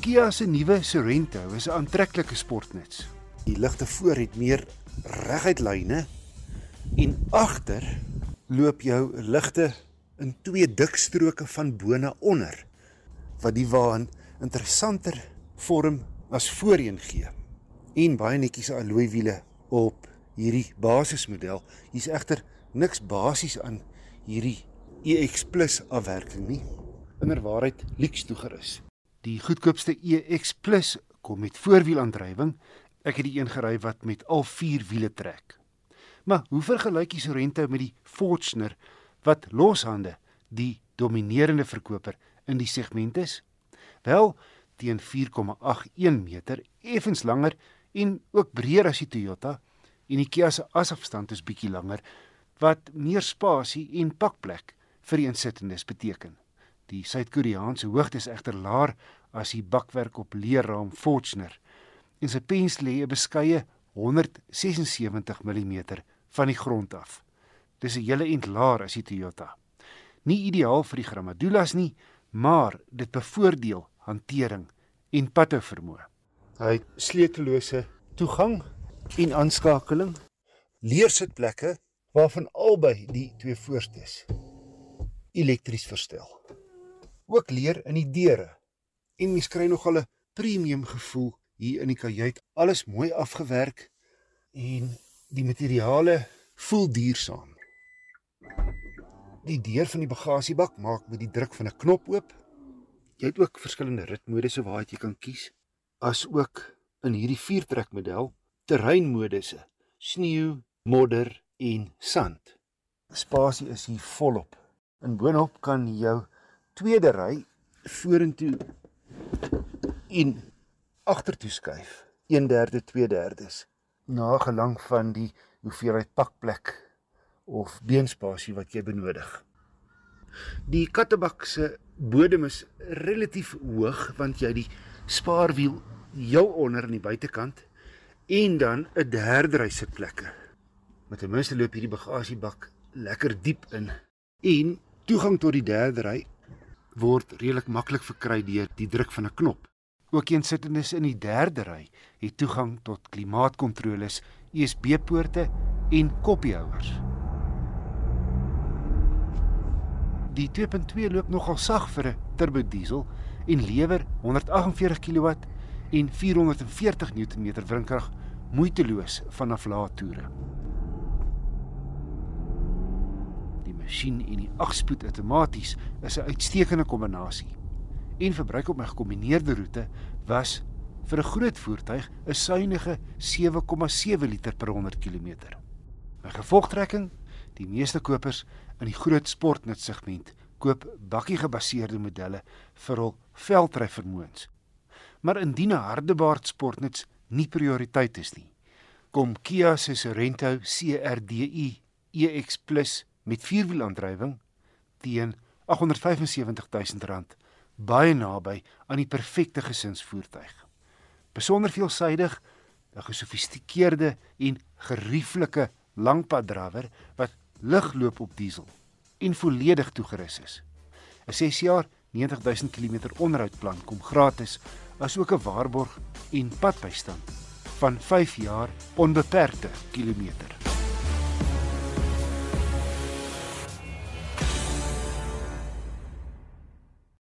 Kia se nuwe Sorento is 'n aantreklike sportnuts. Die ligte voor het meer reguit lyne en agter loop jou ligte in twee dik stroke van bo na onder wat die wa 'n interessanter vorm as voorheen gee. En baie netjies alloy wiele op hierdie basismodel. Hier's egter niks basies aan hierdie EX Plus afwerking nie. Inderwaarheid lieks toegerus. Die goedkoopste EX Plus kom met voorwielaandrywing. Ek het die een gery wat met al vier wiele trek. Maar hoe vergelyk jy Sorento met die Fortuner wat loshande die dominerende verkoper in die segment is? Wel, teen 4,81 meter, effens langer en ook breër as die Toyota en die Kia se asafstand is bietjie langer wat meer spasie en pakplek vir die insittendes beteken. Die Suid-Koreaanse hoogte is egter laer as die bakwerk op leerraam Fortuner en sy pens lê 'n beskeie 176 mm van die grond af. Dis 'n hele ent laer as die Toyota. Nie ideaal vir die Gramadulas nie, maar dit bevoordeel hantering en pathou vermoë. Hy het sleutellose toegang en aanskakeling, leersitplekke waarvan albei die twee voorstes elektries verstel. Ook leer in die deure. En mens kry nogal 'n premium gevoel hier in die kajuit. Alles mooi afgewerk en die materiale voel duursaam. Die deur van die bagasiebak maak met die druk van 'n knop oop. Jy het ook verskillende ritmodusse waar jy kan kies, as ook in hierdie viertrekmodel terreinmodusse: sneeu, modder en sand. Spasie is hier volop. In boonop kan jou tweede ry vorentoe en agtertoe skuif. 1/3, 2/3 na gelang van die hoeveelheid pakplek of beenspasie wat jy benodig. Die kattebak se bodem is relatief hoog want jy die spaarwiel jou onder aan die buitekant en dan 'n derde ry sitplekke. Met ten minste loop hierdie bagasiebak lekker diep in en toegang tot die derde ry word redelik maklik verkry deur die druk van 'n knop. Ook eensittendes in die derde ry het toegang tot klimaatkontroles, USB-poorte en koppiehouers. Die 2.2 loop nogal sag vir 'n turbo diesel en lewer 148 kW en 440 Nm wrinkrag moeiteloos vanaf lae toere. Die masjien en die 8-spoed outomaties is 'n uitstekende kombinasie en verbruik op my gekombineerde roete was vir 'n groot voertuig 'n suiwige 7,7 liter per 100 km. My gevolgtrekking, die meeste kopers in die groot sportnuts segment koop bakkie gebaseerde modelle vir hul veldry vermoëns. Maar indien 'n hardebaard sportnuts nie prioriteit is nie, kom Kia se Sorento CRDI EX met vierwielaandrywing teen R875 000 baie naby aan die perfekte gesinsvoertuig. Besonder veelsidig, 'n gesofistikeerde en gerieflike langpaddrawer wat lig loop op diesel en volledig toegerus is. 'n 6 jaar 90000 km onderhoudplan kom gratis, asook 'n waarborg en padbystand van 5 jaar onbeperkte kilometer.